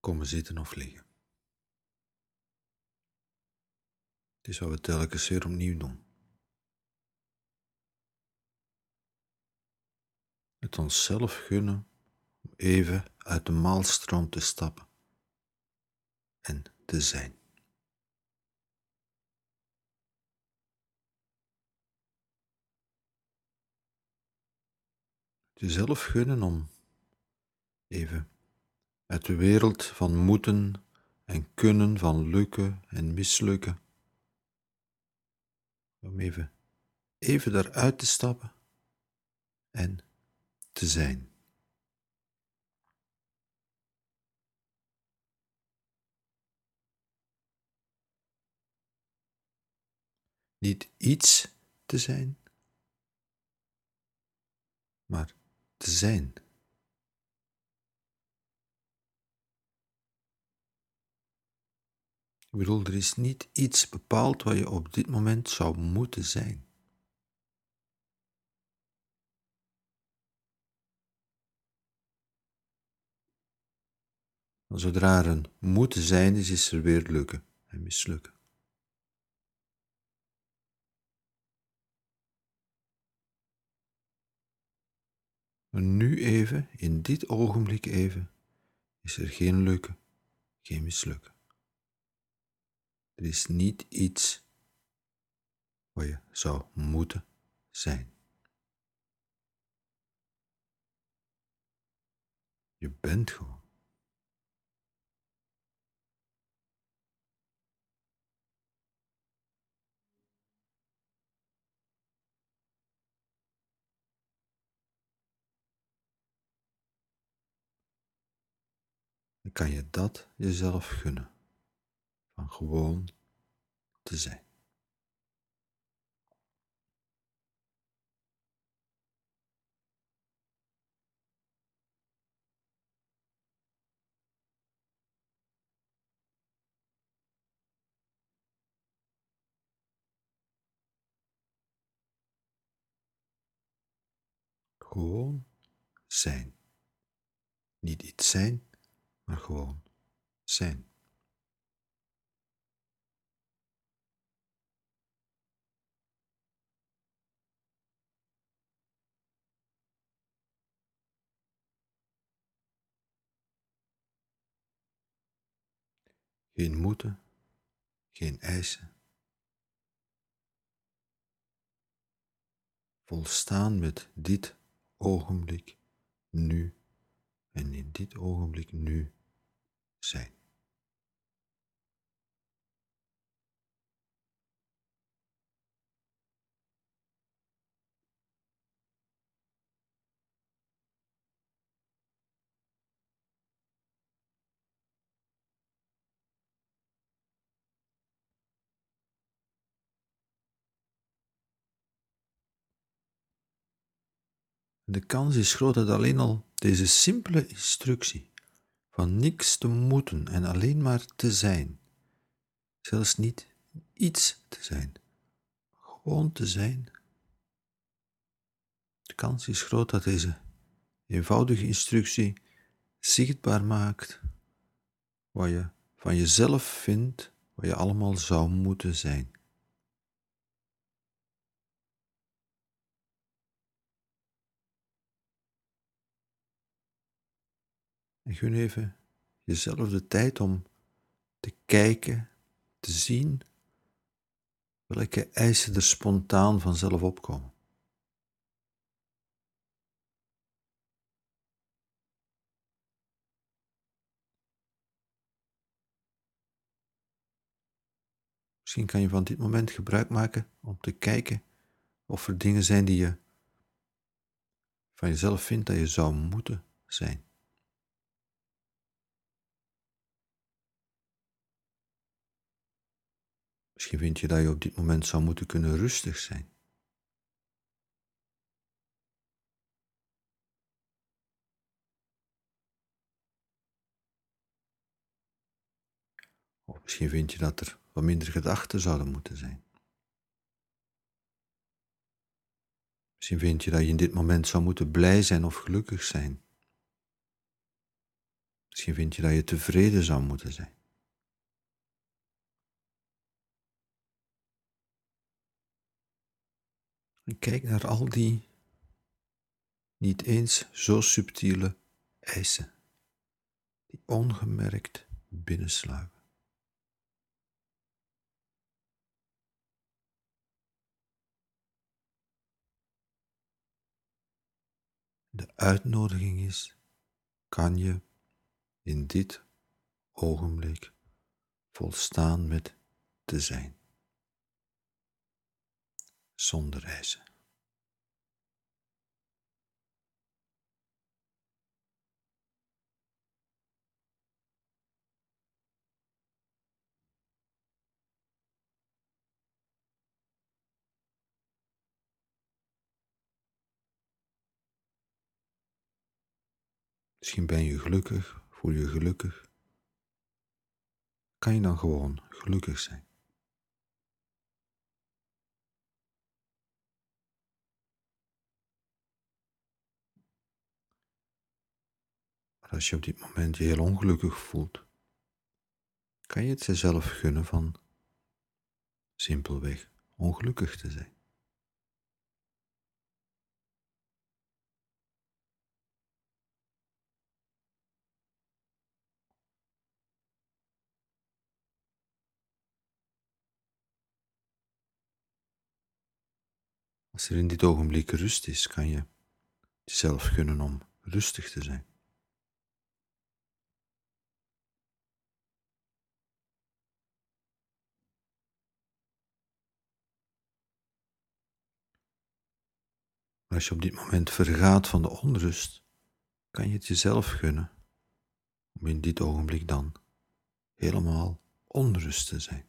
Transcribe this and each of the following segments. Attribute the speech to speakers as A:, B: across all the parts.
A: komen zitten of liggen. Het is wat we telkens weer opnieuw doen. Het onszelf gunnen om even uit de maalstroom te stappen en te zijn. Jezelf gunnen om even uit de wereld van moeten en kunnen, van lukken en mislukken, om even, even daaruit te stappen en te zijn. Niet iets te zijn, maar te zijn. Ik bedoel, er is niet iets bepaald wat je op dit moment zou moeten zijn. Zodra er een moeten zijn is, is er weer lukken en mislukken. Maar nu even, in dit ogenblik even, is er geen lukken, geen mislukken. Er is niet iets wat je zou moeten zijn. Je bent gewoon. Kan je dat jezelf gunnen van gewoon te zijn. Gewoon zijn. Niet iets zijn, maar gewoon zijn. Geen moeten, geen eisen. Volstaan met dit ogenblik nu en in dit ogenblik nu zijn. De kans is groot dat alleen al deze simpele instructie van niks te moeten en alleen maar te zijn, zelfs niet iets te zijn, gewoon te zijn. De kans is groot dat deze eenvoudige instructie zichtbaar maakt wat je van jezelf vindt, wat je allemaal zou moeten zijn. En gun even jezelf de tijd om te kijken, te zien welke eisen er spontaan vanzelf opkomen. Misschien kan je van dit moment gebruik maken om te kijken of er dingen zijn die je van jezelf vindt dat je zou moeten zijn. Misschien vind je dat je op dit moment zou moeten kunnen rustig zijn. Of misschien vind je dat er wat minder gedachten zouden moeten zijn. Misschien vind je dat je in dit moment zou moeten blij zijn of gelukkig zijn. Misschien vind je dat je tevreden zou moeten zijn. En kijk naar al die niet eens zo subtiele eisen die ongemerkt binnensluipen. De uitnodiging is, kan je in dit ogenblik volstaan met te zijn, zonder eisen. Misschien ben je gelukkig, voel je gelukkig. Kan je dan gewoon gelukkig zijn? Als je op dit moment je heel ongelukkig voelt, kan je het jezelf gunnen van simpelweg ongelukkig te zijn. Als er in dit ogenblik rust is, kan je jezelf gunnen om rustig te zijn. Als je op dit moment vergaat van de onrust, kan je het jezelf gunnen om in dit ogenblik dan helemaal onrust te zijn.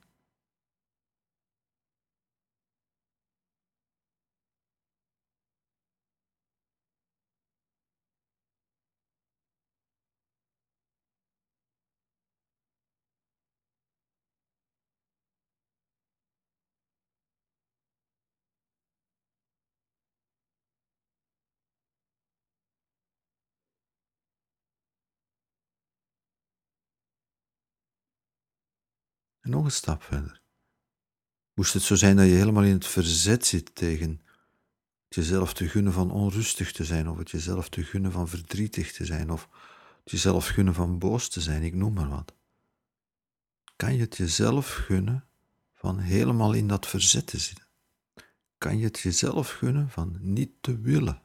A: Nog een stap verder. Moest het zo zijn dat je helemaal in het verzet zit tegen het jezelf te gunnen van onrustig te zijn, of het jezelf te gunnen van verdrietig te zijn, of het jezelf gunnen van boos te zijn, ik noem maar wat. Kan je het jezelf gunnen van helemaal in dat verzet te zitten? Kan je het jezelf gunnen van niet te willen?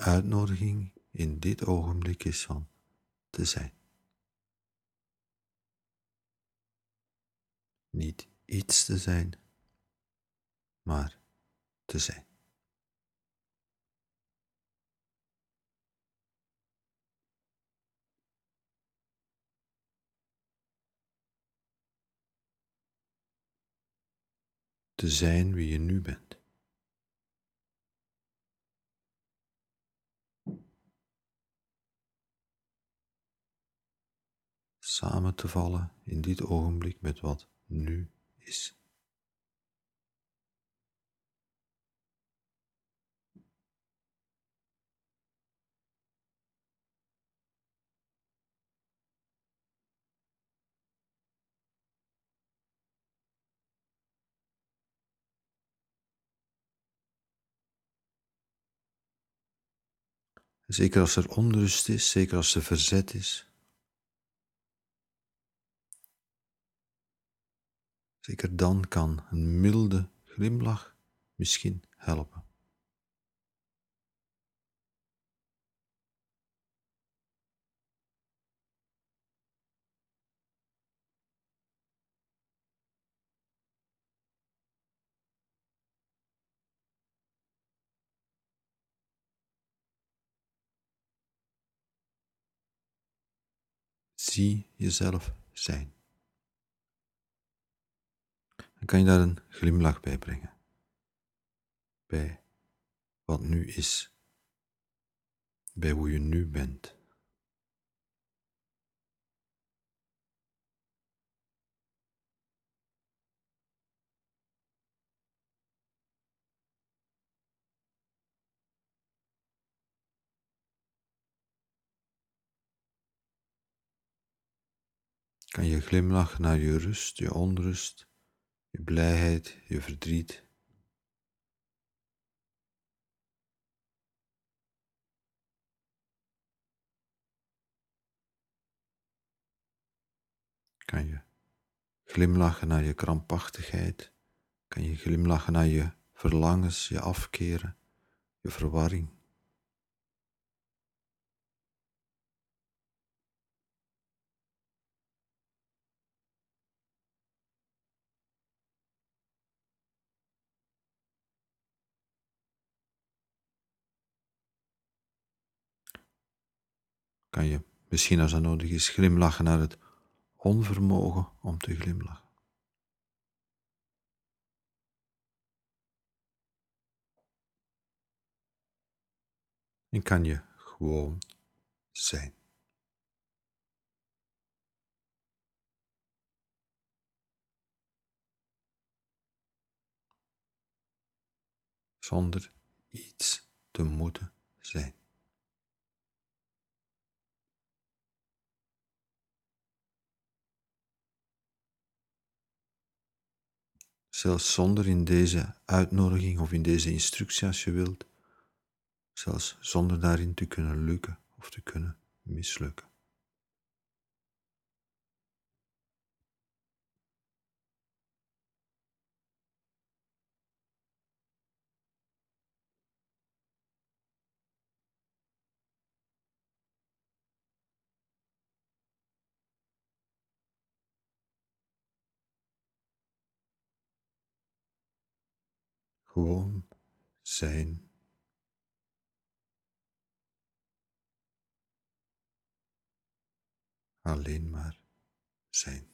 A: Uitnodiging in dit ogenblik is van te zijn. Niet iets te zijn, maar te zijn. Te zijn wie je nu bent. Samen te vallen in dit ogenblik met wat nu is. Zeker als er onrust is, zeker als er verzet is, Zeker dan kan een milde glimlach misschien helpen. Zie jezelf zijn en kan je daar een glimlach bij brengen. Bij wat nu is. Bij hoe je nu bent. kan je glimlach naar je rust, je onrust, je blijheid, je verdriet. Kan je glimlachen naar je krampachtigheid? Kan je glimlachen naar je verlangens, je afkeren, je verwarring? Kan je misschien als dat nodig is glimlachen naar het onvermogen om te glimlachen. En kan je gewoon zijn. Zonder iets te moeten zijn. Zelfs zonder in deze uitnodiging of in deze instructie als je wilt, zelfs zonder daarin te kunnen lukken of te kunnen mislukken. Zijn. Alleen maar zijn.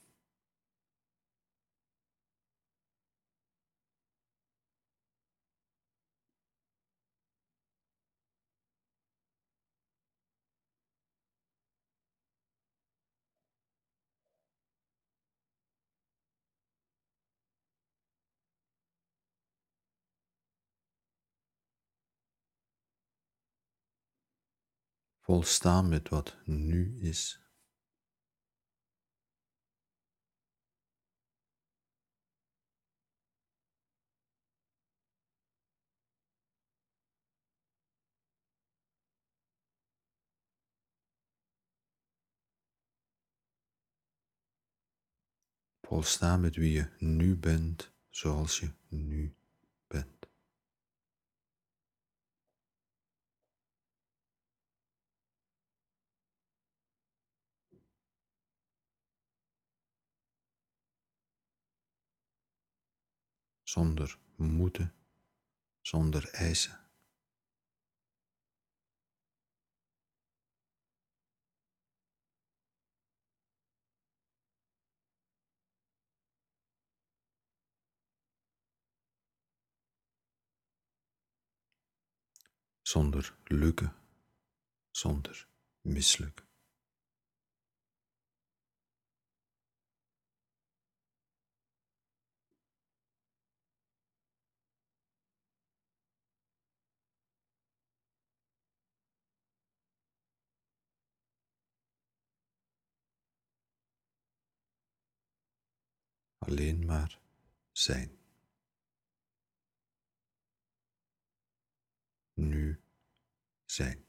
A: Volstaan met wat nu is. Volstaan met wie je nu bent, zoals je nu bent. Zonder moeten, zonder eisen. Zonder lukken, zonder mislukken. Alleen maar zijn. Nu zijn.